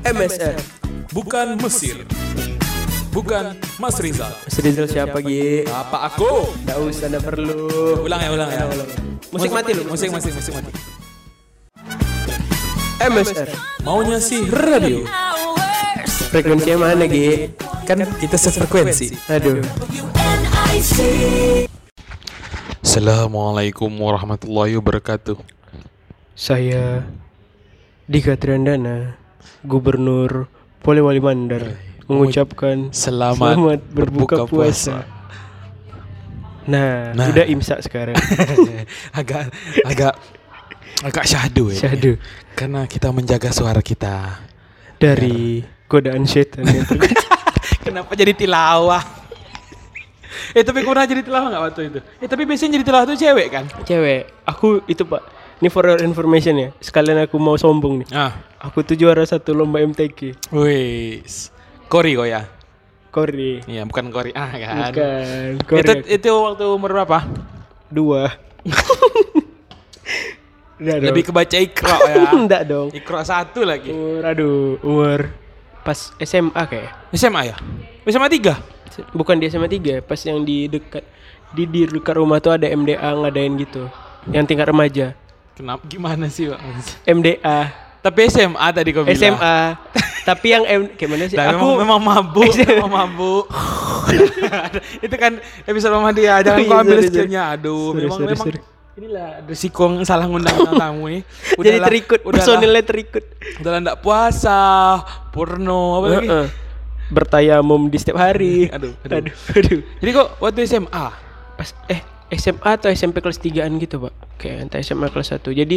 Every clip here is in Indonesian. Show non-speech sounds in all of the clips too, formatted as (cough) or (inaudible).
MSR. Bukan Mesir. Bukan Mas Rizal. Mas Rizal siapa Gi? Apa aku? Gak usah, gak perlu. Ulang ya, ulang ya. Musik mati lu. Musik, musik, musik mati. MSR. Maunya sih radio. Frekuensinya mana Gi? Kan kita sefrekuensi. Aduh. Assalamualaikum warahmatullahi wabarakatuh. Saya Dika Triandana, Gubernur Polewali Mandar, mengucapkan Selamat, selamat berbuka, puasa. Nah, Nah. udah imsak sekarang. (laughs) agak agak agak syahdu ya. Syahdu Karena kita menjaga suara kita. dari godaan setan. (laughs) Kenapa jadi tilawah? eh tapi pernah jadi tilawah nggak waktu itu? Eh tapi biasanya jadi tilawah tuh cewek kan? Cewek, aku itu pak. Ini for your information ya. Sekalian aku mau sombong nih. Ah, Aku tuh juara satu lomba MTQ. wis. Kori kok ya? Kori. Iya, bukan Kori ah kan. Bukan. Itu Kori itu waktu umur berapa? dua. (laughs) Lebih kebaca ikro ya. (laughs) Enggak dong. ikro satu lagi. Umur aduh, umur pas SMA kayak. SMA ya? SMA 3? Bukan di SMA 3, pas yang di dekat di di dekat rumah tuh ada MDA ngadain gitu. Yang tingkat remaja. Kenapa gimana sih, Pak? MDA, Tapi SMA tadi kau bilang. SMA. Tapi yang M gimana sih? Nah, aku memang, (laughs) memang mabuk, memang (laughs) mabuk. itu kan episode mama dia, jangan Oh, kau iya, ambil skillnya. Aduh, Sorry, memang sorry, memang sorry. inilah resiko salah ngundang (laughs) tamu nih. jadi Udahlah- terikut, udahlah- personilnya terikut. Udah ndak puasa, porno, apa lagi? Heeh. Bertayamum di setiap hari. Aduh, aduh. aduh, aduh. Jadi kok waktu SMA? Pas eh SMA atau SMP kelas 3-an gitu, Pak. Kayak entah SMA kelas 1. Jadi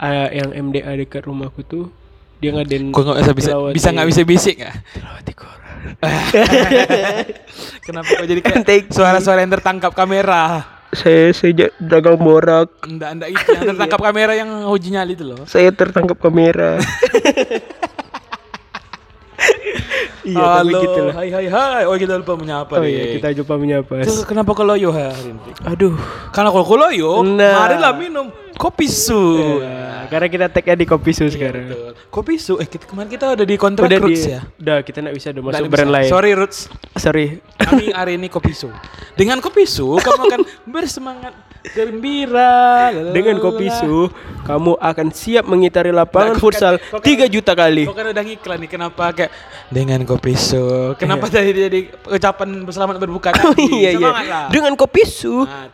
eh, yang MDA dekat rumahku tuh dia ngadain Kok nggak bisa bisa bisa nggak bisa bisik nggak? tilawati Quran. (laughs) Kenapa kok jadi kayak Take suara-suara yang tertangkap kamera? Saya sejak dagang borak. Enggak, enggak itu yang tertangkap (laughs) kamera yang uji nyali itu loh. Saya tertangkap kamera. (laughs) iya, tapi Halo, gitu lah. Hai hai hai. Oh kita lupa menyapa Oh iya, kita jumpa menyapa. Terus kenapa kalau yo hari ini? Aduh. Karena kalau kalau yo, Nah. marilah minum kopi su. Ya, karena kita tag di kopi su sekarang. Betul. Kopi su. Eh kita, kemarin kita udah di kontrak Udah Roots di, ya. udah kita nggak bisa udah masuk brand bisa. lain. Sorry Roots. Sorry. Kami hari ini kopi su. Dengan kopi su kamu akan (laughs) bersemangat gembira. Dengan kopi su, kamu akan siap mengitari lapangan Nah, kok futsal kan- kok kan- 3 juta kali. Kok kan udah ngiklan nih kenapa kayak dengan kopi su. Kenapa tadi jadi ucapan selamat berbuka (laughs) tadi? iya iya. Semangat lah. Dengan kopi su, Nah.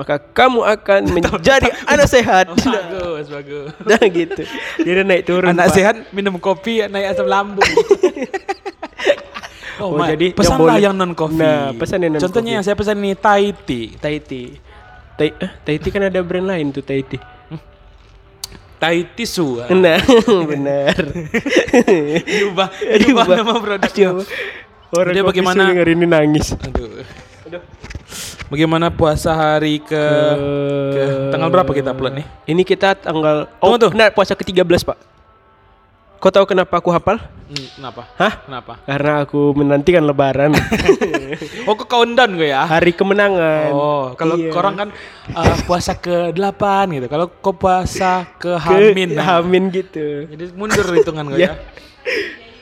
Maka kamu akan menjadi anak sehat. Oh, (laughs) bagus, bagus. (laughs) Nah gitu. Dia naik turun. Anak Pak. sehat minum kopi naik asam lambung. (laughs) Oh, Ma, jadi pesan yang yang non coffee. Nah, pesan yang non Contohnya coffee. yang saya pesan nih Thai tea. Thai tea. Thai, eh, Thai tea kan ada brand lain tuh Thai tea. Thai tisu. Nah, benar. diubah, diubah nama produknya. Orang kopi bagaimana- su denger ini nangis. Aduh. Bagaimana puasa hari ke, ke tanggal berapa kita upload nih? Ini kita tanggal Oh, Tunggu tuh. benar puasa ke-13, Pak. Kau tahu kenapa aku hafal? Hmm, kenapa? Hah? Kenapa? Karena aku menantikan lebaran. (laughs) Oh, ke countdown gue ya. Hari kemenangan. Oh, kalau Iya. orang kan uh, puasa ke 8 gitu. Kalau kau puasa ke Ke Hamin. nah. Hamin gitu. Jadi mundur hitungan gue (laughs) Iya.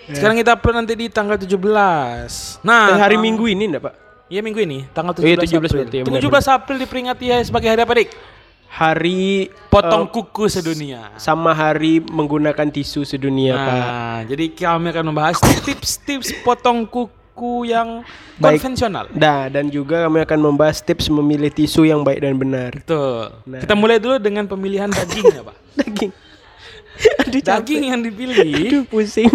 ya. Sekarang kita upload nanti di tanggal 17. Nah, Eh, hari tang- Minggu ini enggak, Pak? Iya minggu ini, tanggal Oh, iya, 17, 17 April. berarti ya, 17 benar, April diperingati ya sebagai hari apa, Dik? Hari Potong eh, kuku sedunia. sama hari menggunakan tisu sedunia, Pak. Nah, jadi kami akan membahas tips-tips potong kuku yang Baik. konvensional. Nah, dan juga kami akan membahas tips memilih tisu yang baik dan benar. Betul. Nah. Kita mulai dulu dengan pemilihan dagingnya, Pak. (laughs) Daging. Aduh. Daging yang dipilih Aduh, pusing.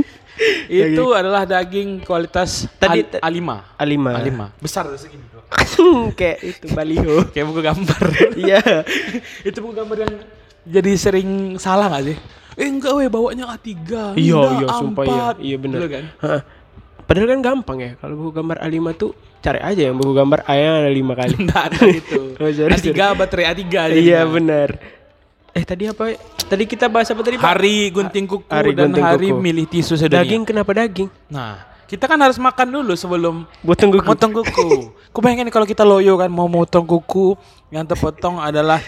Itu adalah daging kualitas Tadi- Al- A5. A5. A5. Besar segini. (laughs) Kayak itu baliho. (laughs) Kayak buku gambar. (laughs) Iya. itu buku gambar yang jadi sering salah gak sih? Eh enggak weh bawanya A3 Iya, Enggak, iya, sumpah iya. A4. Iya benar. Kan? Heeh. Padahal kan gampang ya. Kalau buku gambar A5 tuh cari aja yang buku gambar A yang ada 5 kali. Enggak ada itu Oh, sorry, A3 baterai A3 jadinya. Iya benar. Eh tadi apa? Tadi kita bahas apa tadi, Pak? Hari gunting kuku Hari dan gunting hari kuku. milih tisu sedunia Daging kenapa daging? Nah kita kan harus makan dulu sebelum Potong kuku. motong kuku (laughs) Kau bayangin kalau kita loyo kan mau motong kuku Yang terpotong adalah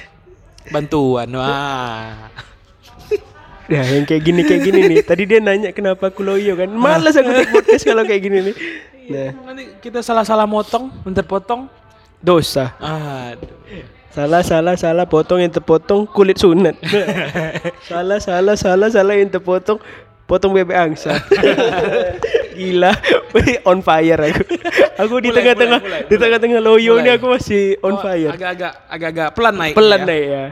bantuan Wah (laughs) Ya yang kayak gini kayak gini nih. Tadi dia nanya kenapa aku loyo kan. Malas aku take podcast kalau kayak gini nih. Nah, Nanti kita salah-salah motong, bentar potong. dosa. Aduh. Salah salah salah potong yang terpotong kulit sunat. (laughs) salah salah salah salah yang terpotong potong bebek angsa. (laughs) Gila, on fire aku. Aku di tengah-tengah di tengah-tengah loyo ini aku masih on Oh, fire. Agak-agak agak-agak pelan naik. Pelan ya. naik ya.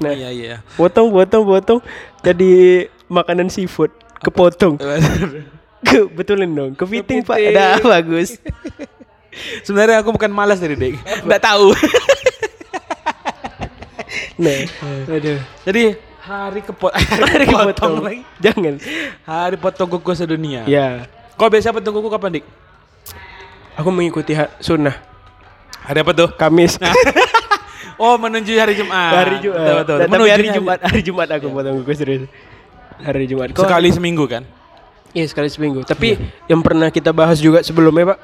Nah, Iya iya. potong potong potong jadi makanan seafood kepotong. (laughs) Ke, betulin dong. Kepiting Pak. Kepiting. Dah bagus. Sebenarnya aku bukan malas dari dek. Enggak tahu. Nah, aduh. Jadi hari kepot (laughs) Hari kepotong lagi. Jangan. Hari potong kuku sedunia. Ya, Kau biasa potong kuku kapan, Dik? aku mengikuti sunnah Hari apa tuh? Kamis. (laughs) Oh, menuju hari Jumat. hari Jumat. Betul, betul. Nah, tapi Menuju hari Jumat, hari Jumat aku potong kuku serius. Hari Jumat. Kok- Sekali seminggu kan? Iya sekali seminggu. Tapi yang pernah kita bahas juga sebelumnya pak,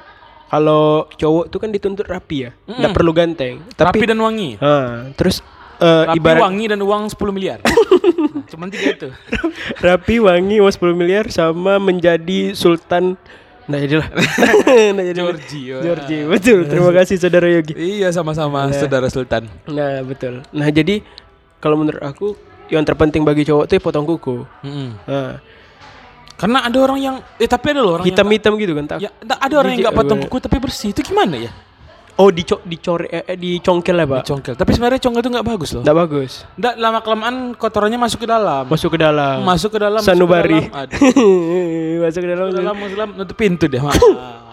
kalau cowok tuh kan dituntut rapi ya, nggak perlu ganteng. Rapi Tapi, dan wangi. Ah, terus eh, Rapi, ibarat wangi dan uang 10 miliar. Nah, (laughs) Cuman tiga itu. rapi, wangi, uang 10 miliar sama menjadi sultan. Nah jadilah. nah jadi Georgie. (laughs) Georgie, betul. Terima kasih saudara Yogi. Iya sama-sama saudara Sultan. Nah betul. Nah jadi kalau menurut aku yang terpenting bagi cowok tuh ya potong kuku. Mm-mm. Nah, Karena ada orang yang eh tapi ada loh orang hitam-hitam gitu kan tak? ya, ada orang yang nggak potong kuku tapi bersih itu gimana ya? Oh dico dicore eh, eh, dicongkel lah pak. Congkel. Tapi sebenarnya congkel itu nggak bagus loh. Nggak bagus. Nggak lama kelamaan kotorannya masuk ke dalam. Masuk ke dalam. Masuk ke dalam. Sanubari. Masuk ke dalam. (laughs) Masuk ke dalam. Masuk ke dalam, masuk ke dalam, nutup pintu deh. (laughs)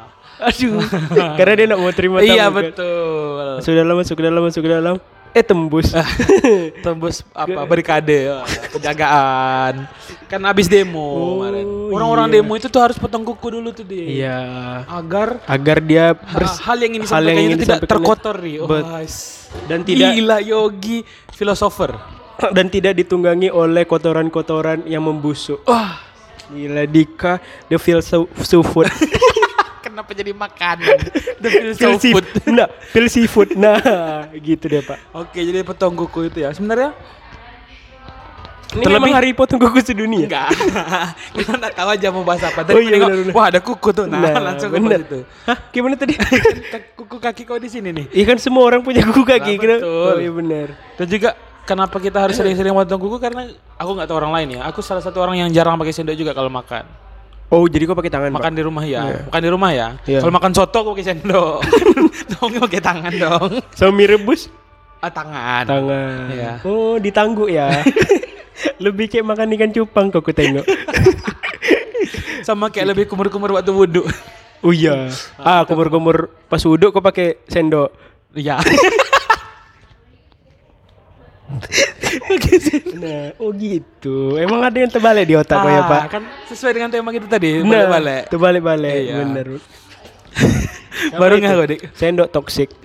Aduh. (laughs) Karena dia nak mau terima tamu. iya kan. betul. Masuk ke dalam, masuk ke dalam, masuk ke dalam. Eh tembus. (laughs) Tembus apa barikade, wah, penjagaan. Kan habis demo Oh, kemarin. Orang-orang iya. demo itu tuh harus potong kuku dulu tuh dia. Iya. Agar Agar dia bers hal yang ini hal yang itu ingin tidak disampaikan- terkotori. Oh, dan tidak Gila yogi filosofer. (clears throat) dan tidak ditunggangi oleh kotoran-kotoran yang membusuk. Wah, Gila Dika, the feel so, so food. Kenapa jadi makanan? (laughs) The feel so Feel food. seafood. Nah, (laughs) feel seafood. Nah, gitu deh, Pak. Oke, jadi potong kuku itu ya. Sebenarnya Ini Terlebih- memang hari potong kuku sedunia. enggak. (laughs) Kita enggak tahu aja mau bahas apa. Tadi Oh iya, benar, benar. wah ada kuku tuh. Nah, langsung ke bener. situ. Hah, gimana tadi? kuku kaki kau di sini nih. Iya kan semua orang punya kuku kaki. Nah, kenapa? betul. Oh iya benar. Dan juga kenapa kita harus sering-sering potong kuku karena aku nggak tahu orang lain ya. Aku salah satu orang yang jarang pakai sendok juga kalau makan. Oh jadi kok pakai tangan Makan di rumah ya. Makan di rumah ya. Iya. Kalau makan soto aku pakai sendok. (laughs) dong pakai tangan dong. Sama mie rebus Ah, tangan. tangan. Iya. Oh ditangguk ya. (laughs) Lebih kayak makan ikan cupang kok aku tengok. (laughs) Sama kayak lebih kumur-kumur waktu wudhu. Oh iya. Ah kumur-kumur pas wudhu kok pakai sendok. Iya. Nah, oh gitu. Emang ada yang terbalik di otak ya Ah, Pak? Kan sesuai dengan tema kita tadi. Nah, Balik-balik. Terbalik-balik. Iya. Bener. (laughs) Baru Apa nggak Dik? Sendok toxic. (laughs)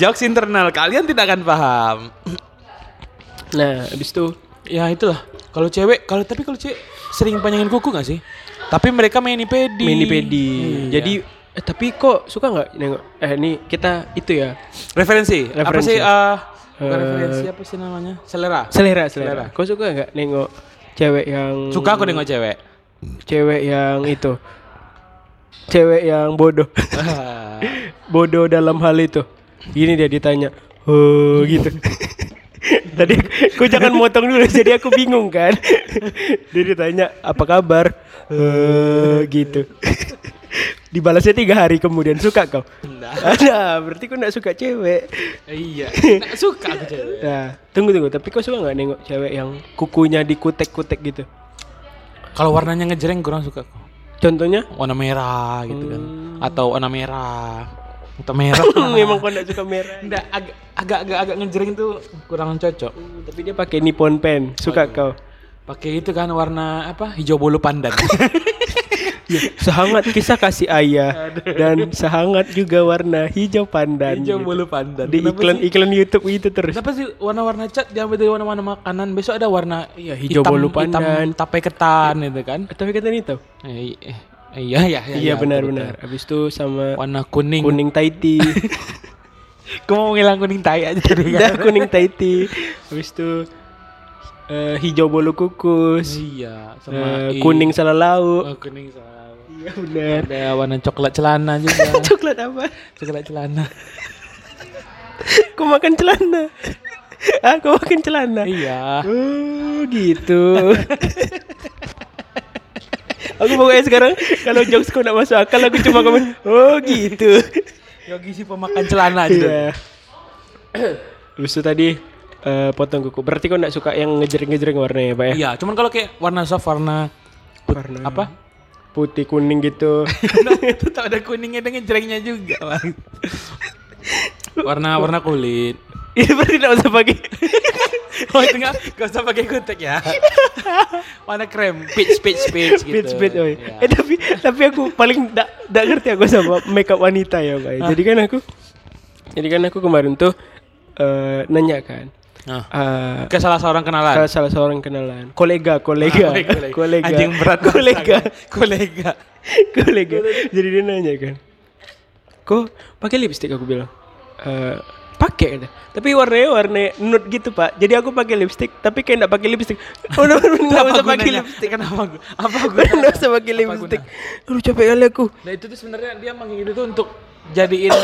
Jokes internal kalian tidak akan paham. Nah, habis itu Ya itulah. Kalau cewek, kalau tapi kalau cewek sering panjangin kuku gak sih? Tapi mereka mani pedi. mini pedi. Iya. Jadi eh, tapi kok suka nggak nengok? Eh nih kita itu ya referensi. Apa Referensi. sih? ah bukan Eh, referensi apa sih namanya? Selera. selera Selera. selera. Kok suka nggak nengok cewek yang Suka aku nengok cewek. cewek yang itu cewek yang bodoh (laughs) bodoh dalam hal itu gini dia ditanya oh gitu (laughs) tadi kau jangan motong dulu jadi aku bingung kan (laughs) dia ditanya apa kabar eh gitu dibalasnya tiga hari kemudian suka kau Nggak. (laughs) ada berarti kau nggak suka cewek iya. (laughs) Nggak suka aku cewek. nah tunggu tunggu tapi kau suka nggak nengok cewek yang kukunya dikutek-kutek gitu Kalau warnanya ngejreng kurang suka aku. contohnya Warna merah gitu kan. Hmm. Atau warna merah. Atau merah. (laughs) memang kau nggak suka merah Nggak, agak agak agak, agak ngejreng itu kurang cocok. Hmm, Tapi dia pakai Nippon pen. Suka kau? Pakai itu kan warna apa? Hijau bolu pandan. (laughs) Sehangat kisah kasih ayah dan sehangat juga warna hijau pandan. Hijau gitu. bolu pandan. Di Kenapa iklan sih? iklan YouTube itu terus. Kenapa sih warna-warna cat diambil dari warna-warna makanan? Besok ada warna Iya, hijau hitam, bolu hitam pandan. tape ketan gitu kan? Eh, Tapi kata itu. Eh, eh, iya iya iya. Iya betul, benar-benar. Habis itu sama. Warna kuning. kuning Tahiti. Kau (laughs) mau ngilang kuning tai aja (laughs) tadi kan? kuning Tahiti. Habis itu eh, hijau bolu kukus, Iya, sama i- kuning salah lauk. Oh, kuning sama Iya benar. ada warna coklat celana juga. (laughs) Coklat apa? coklat celana. (laughs) Kau makan celana? ah, kau makan celana? iya. Oh gitu. (laughs) aku pokoknya sekarang kalau jokes kau nak masuk akal aku cuma komen oh gitu. Yogi si pemakan celana aja. Iya. (coughs) Itu tadi eh, potong kuku. Berarti kau nak suka yang ngejreng-ngejreng warnanya, Pak ya? Iya, cuman kalau kayak warna soft warna Warna apa? putih kuning gitu. (laughs) nah, itu tak ada kuningnya dengan jerengnya juga, Bang. warna warna kulit. (laughs) Ini berarti tidak usah pakai. (laughs) Oh, itu enggak, enggak usah pakai kutek ya. warna krem, peach peach peach gitu. Pitch pitch, oi. Iya. Eh tapi tapi aku paling tidak tidak ngerti aku sama makeup wanita ya, Pak. Jadi kan aku jadi kan aku kemarin tuh eh, nanya kan. Nah, eh, ke salah seorang kenalan. ke salah seorang kenalan kolega kolega Ah, kolega. kolega Anjing berat (laughs) kolega kan. Kolega. kolega jadi dia nanya kan kok pakai lipstick aku bilang eh pakai kata. tapi warnanya warna nude gitu pak jadi aku pakai lipstick tapi kayak enggak pakai lipstick oh no, no, nggak Apa usah pakai lipstick Kenapa? gu- Apa gue? nggak usah pakai lipstick aduh capek kali aku Nah itu tuh sebenarnya dia manggil itu untuk jadiin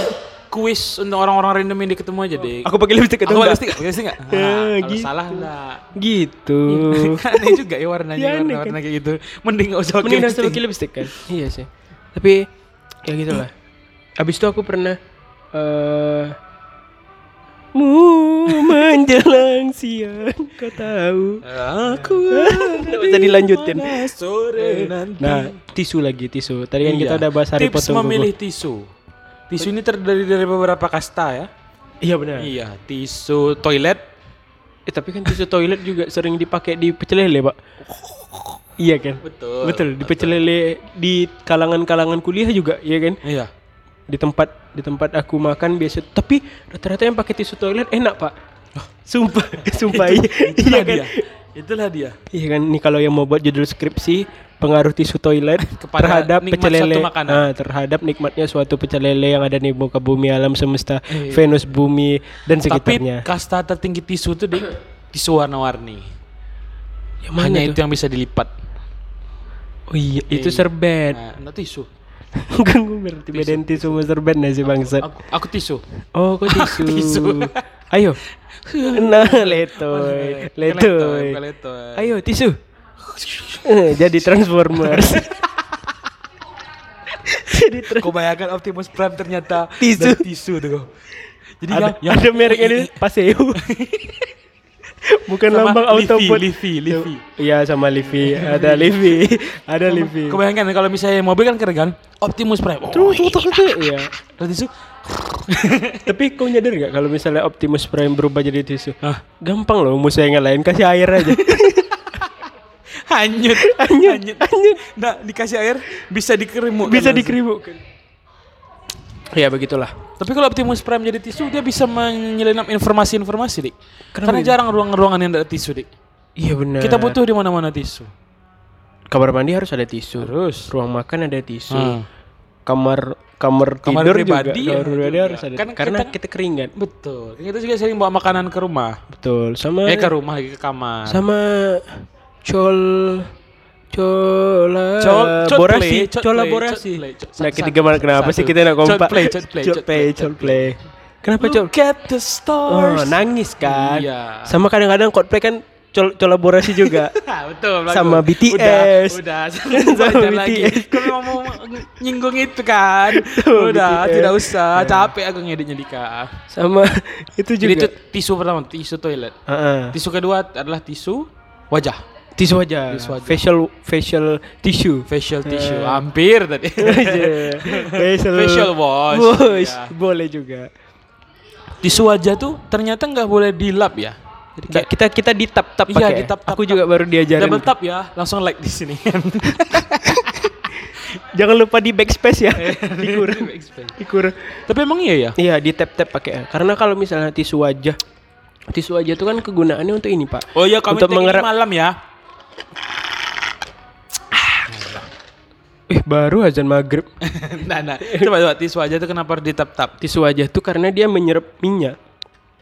kuis untuk orang-orang random yang diketemu aja deh. aku pakai lipstick atau Aku enggak lipstick, pakai lipstick nggak? Ya, Nah, kalau gitu. salah enggak. gitu Kan (laughs) aneh juga ya warnanya Ya, aneh warna-warna kayak gitu. Mending nggak usah pakai mending lipstick. pakai lipstick kan iya sih tapi ya gitulah (clears throat) abis itu aku pernah eh mu menjelang (laughs) siang kau tahu Aku Nggak bisa dilanjutin sore nanti. nah tisu lagi tisu tadi kan kita Iya. udah bahas hari Tips potong memilih tisu. Tisu ini terdiri dari beberapa kasta ya. iya benar Iya, tisu toilet. eh, tapi kan tisu toilet juga sering dipakai di pecel lele pak (laughs) iya kan Betul. betul di pecel lele di kalangan-kalangan kuliah juga iya kan Iya. di tempat di tempat aku makan biasa tapi rata-rata yang pakai tisu toilet enak pak sumpah (laughs) sumpah iya Itulah iya kan dia. Itulah dia. iya kan nih kalau yang mau buat judul skripsi pengaruh tisu toilet (laughs) Kepada terhadap pecel lele suatu makanan. Ah, terhadap nikmatnya suatu pecel lele yang ada di muka bumi alam semesta Iya. Venus bumi dan Tapi sekitarnya kasta tertinggi tisu itu di tisu warna-warni. yang mana Hanya tuh? itu yang bisa dilipat. oh iya itu serbet Nah, enggak tisu. kan gue berarti bedain tisu sama serbet nah si bangsat Aku, aku tisu. oh kok (laughs) tisu Tisu. Ayo (laughs) nah letoy letoy. Ayo tisu. Eh, Jadi Transformers. (laughs) Jadi tra- Kau bayangkan Optimus Prime ternyata Tisu. tisu tuh. Jadi ada, yang, yang ada mereknya ini (laughs) Paseo. Bukan Sama lambang Livi, Autobot. Livi, Livi. Iya sama Livi, ada Livi, ada Livi. Kau bayangkan kalau misalnya mobil kan keren kan? Optimus Prime. Oh, Tuh, tuh, tuh, tuh. Iya. tisu. Tapi kau nyadar gak kalau misalnya Optimus Prime berubah jadi tisu? Ah, Gampang loh musuh yang lain kasih air aja. (laughs) hanyut, Hanyut, hanyut. Nah, dikasih air bisa dikerimuk. Bisa dikerimukkan. Ya begitulah. Tapi kalau Optimus Prime jadi tisu dia bisa menyelinap informasi-informasi, Dik. Kenapa Karena gitu? jarang ruangan-ruangan yang ada tisu, Dik. Iya benar. Kita butuh di mana-mana tisu. kamar mandi harus ada tisu. Terus ruang makan ada tisu. Hmm. Kamar kamar Kamar tidur pribadi juga. ya, Kamar pribadi juga. harus ada. Kan karena kita- kita, keringat. Betul. Kita juga sering bawa makanan ke rumah. Betul. Sama Eh ke rumah lagi ke kamar. sama col cola Col- borasi cot- Nah, ketiga mana kenapa sih kita nak kompak? Cotplay, cotplay, cotplay, cotplay, cotplay. Kenapa col? Look at the stars. Oh, nangis kan. Iya. Sama kadang-kadang cosplay kan col kolaborasi juga. Ah, (laughs) betul. Sama BTS. Udah, udah. (laughs) Sama. BTS. Kau memang mau nyinggung itu kan. Udah, BTS. tidak usah. Capek aku ngeditnya Dika. Sama itu Jadi itu juga. tisu pertama, tisu toilet. Heeh. Tisu kedua adalah tisu wajah, Tisu wajah. Facial facial tissue. facial tissue. Hampir tadi. (laughs) facial Facial wash. wash. Iya. Boleh juga. tisu wajah tuh ternyata nggak boleh dilap ya. Jadi kayak kita kita di tap tap Iya, pakai. di tap-tap, Aku juga baru diajarin. double tap ya, langsung like di sini. (laughs) Jangan lupa di backspace ya. (laughs) Dikur. Dikur. Tapi emang iya ya? Iya, di tap tap pakai. Karena kalau misalnya tisu wajah Tisu wajah itu kan kegunaannya untuk ini, Pak. Oh iya, kami Untuk mengerap- malam ya. Eh, baru azan maghrib. (laughs) nah, nah. Coba coba tisu wajah tuh kenapa harus ditap-tap? Tisu wajah itu karena dia menyerap minyak.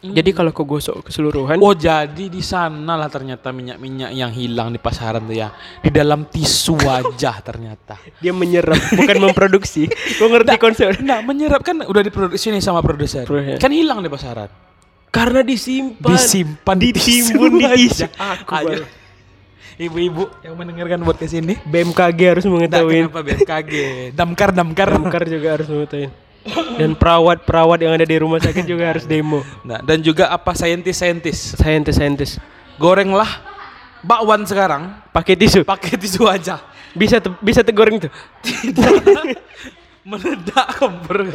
Jadi kalau kau gosok keseluruhan, Oh jadi di sana lah ternyata minyak-minyak yang hilang di pasaran tuh ya di dalam tisu wajah ternyata. dia menyerap bukan memproduksi. (laughs) Kau ngerti konsep? Nah menyerap kan udah diproduksi nih sama produser. Produser. Kan hilang di pasaran. Karena disimpan. Disimpan di ditimbun di tisu. Aku Ayo. Ibu-ibu yang mendengarkan podcast ini. BMKG harus Nah, mengetahui. kenapa BMKG? (laughs) Damkar damkar. Damkar juga harus mengetahui. Dan perawat-perawat yang ada di rumah sakit juga harus demo. Nah, dan juga apa saintis-saintis. Saintis-saintis. Gorenglah bakwan sekarang Pakai tisu. pakai tisu wajah. Bisa te- bisa tegoreng tuh. (laughs) Meledak kompor.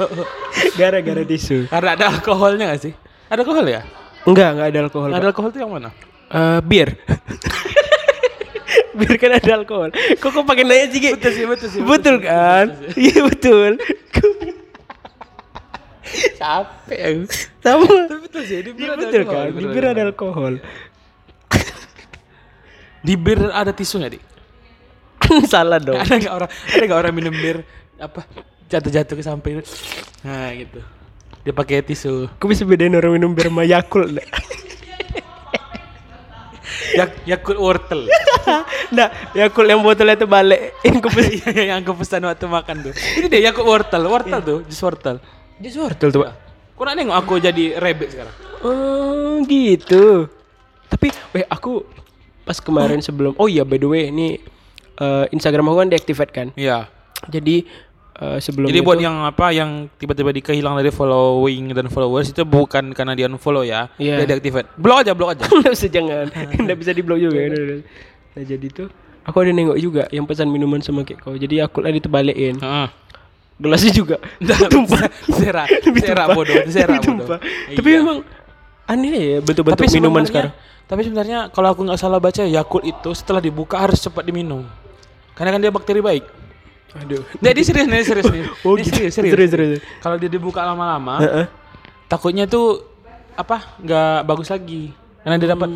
Gara-gara tisu. Karena ada alkoholnya gak sih? Ada alkohol ya? Enggak, enggak ada alkohol. Ada alkohol tuh yang mana? Eh, bir. (laughs) bir kan ada alkohol. Kok kok pakai nanya sih? Betul sih, betul sih. Betul kan? Iya betul. Capek aku. Sama. Betul sih, di bir Iya ada betul kan? di Di bir bir ada alkohol. Di bir ada tisu gak, Dik? (laughs) Salah dong. Ada gak orang ada gak orang minum bir apa jatuh-jatuh ke samping nah gitu dia pakai tisu Kok bisa bedain orang minum bir sama Yakult? Yak Yakult wortel (laughs) Nah, Yakult yang botolnya itu balik. Yang (laughs) kepes yang aku pesan waktu makan tuh ini deh Yakult wortel wortel tuh jus wortel Jus wortel tuh, Pak. kok nak nengok aku jadi rabbit sekarang Oh, gitu. Tapi, weh, aku pas kemarin sebelum Oh iya, by the way, ini eh, Instagram aku kan deactivate kan. iya Jadi eh, sebelum jadi itu, buat yang apa yang tiba-tiba dikehilang dari following dan followers itu bukan karena dia unfollow ya. Iya. dia deactivate. Blok aja blok aja. (laughs) Nggak usah jangan. (laughs) Nggak bisa di blok juga Nah jadi tuh Aku ada nengok juga Yang pesan minuman sama kayak kau Jadi aku lah ditebalikin. Heeh. Gelasnya juga. (laughs) Tumpah. Serak serak bodoh serak bodoh. tumpah. Tapi Iya. memang Aneh ya bentuk-bentuk minuman sekarang. Tapi sebenarnya kalau aku nggak salah baca Yakult itu setelah dibuka harus cepat diminum. Karena kan dia bakteri baik. Aduh Nah, dia serius nih, serius nih. (laughs) Oh Ini gitu serius, serius. Serius serius Kalau dia dibuka lama-lama, Heeh. takutnya tuh apa? nggak bagus lagi. Karena dia dapat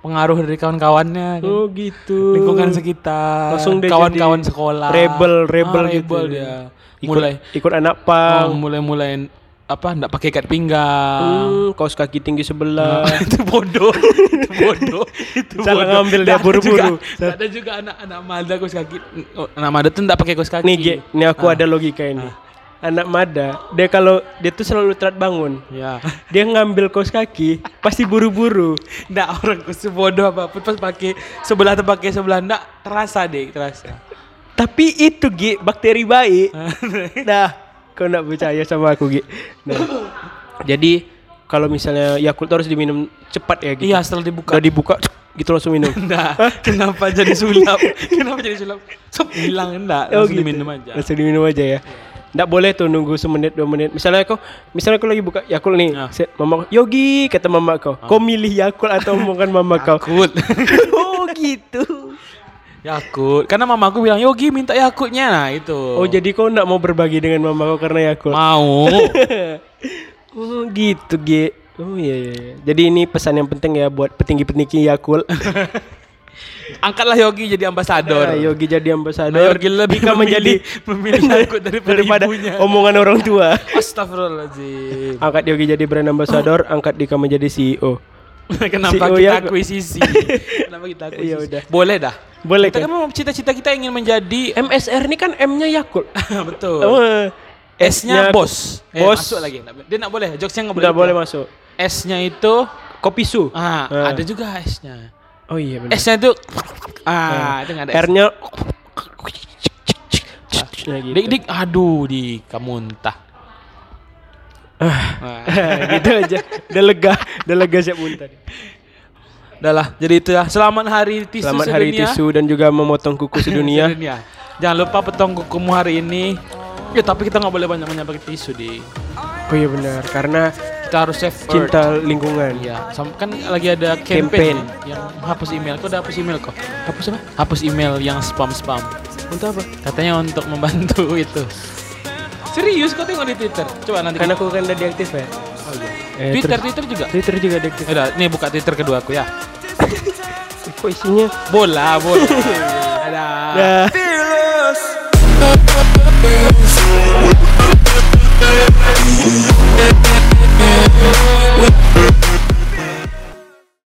pengaruh dari kawan-kawannya, kan. Oh gitu lingkungan sekitar, Langsung kawan-kawan sekolah. rebel, rebel Ah, gitu. rebel dia. Ikut, Mulai Ikut anak oh, pang mulai-mulai apa? Nggak pakai ikat pinggang. hmm, Kaos kaki tinggi sebelah. (laughs) Itu bodoh. Itu bodoh. (laughs) Itu Salah bodoh. ngambil dia ada buru-buru. ada juga anak-anak mada kaos kaki. Oh, anak mada tuh enggak pakai kaos kaki. Nih ini aku ada logika ini. Anak Mada Dia kalau Dia tuh selalu telat bangun ya. (laughs) Dia ngambil kaos kaki Pasti buru-buru. Enggak orang sebodoh apa pun. Pas pakai sebelah atau pakai sebelah. Enggak terasa deh terasa. Tapi itu Gi Bakteri baik. Nah Kau nak percaya sama aku Gi. Nah. Jadi Kalau misalnya Yakult harus diminum cepat ya gitu iya setelah dibuka. Udah dibuka Gitu langsung minum. (laughs) Enggak kenapa jadi sulap? (laughs) Kenapa jadi sulap? Sup, hilang enggak. Oh langsung gitu. diminum aja. Langsung diminum aja ya. Nggak boleh tuh nunggu semenit dua menit. Misalnya kau Misalnya kau lagi buka Yakult nih Ah. Mama Yogi kata mama kau Kau milih Yakult atau omongan mama kau? Yakult. (laughs) Oh gitu Yakult karena mama aku bilang Yogi minta Yakultnya nah itu. Oh jadi kau nggak mau berbagi dengan mama kau karena Yakult mau. (laughs) Oh gitu G Oh iya, iya iya. Jadi ini pesan yang penting ya buat petinggi-petinggi Yakult (laughs) angkatlah Yogi jadi ambasador. Nah, Yogi jadi ambasador. Nah, Yogi lebih Dika menjadi (laughs) memilih Yakult daripada, daripada ibunya. omongan orang tua. Astagfirullahaladzim. Angkat Yogi jadi brand ambassador Angkat Dika menjadi CEO Kenapa CEO kita akuisisi? Kenapa kita akuisisi? Iya, udah. Boleh dah. Boleh Kita kan? kan cita-cita kita ingin menjadi MSR ini kan M-nya Yakult (laughs) betul. Oh, S-nya bos. Eh, bos. masuk lagi. Nggak boleh. Dia enggak boleh. Jokesnya enggak boleh. Udah boleh masuk S-nya itu Kopi su ah, Ah. ada juga S-nya. Oh iya benar S-nya itu ah, itu nggak ada. R-nya Nah gitu Dik dik aduh di kamu entah. Ah. (laughs) gitu aja Udah lega Udah lega siap muntah Udah lah, jadi itu ya. Selamat hari tisu Selamat hari sedunia. tisu dan juga memotong kuku (laughs) sedunia Sedunia. Jangan lupa potong kukumu hari ini. Ya tapi kita nggak boleh banyak-banyak pakai tisu di. Oh iya benar Karena Kita harus save Earth. cinta lingkungan Iya, kan lagi ada Campaign. campaign, yang hapus email. Kok udah hapus email kok? Hapus apa? Hapus email yang spam-spam. Untuk apa? Katanya untuk membantu (laughs) itu. Serius kau tengok di Twitter? Coba nanti. Karena aku kan udah diaktif ya Oh, iya. Eh, Twitter, Twitter juga. Twitter juga diaktif Udah, nih buka Twitter kedua aku ya. Kok isinya Bola, bola. Ada. Dah Woo.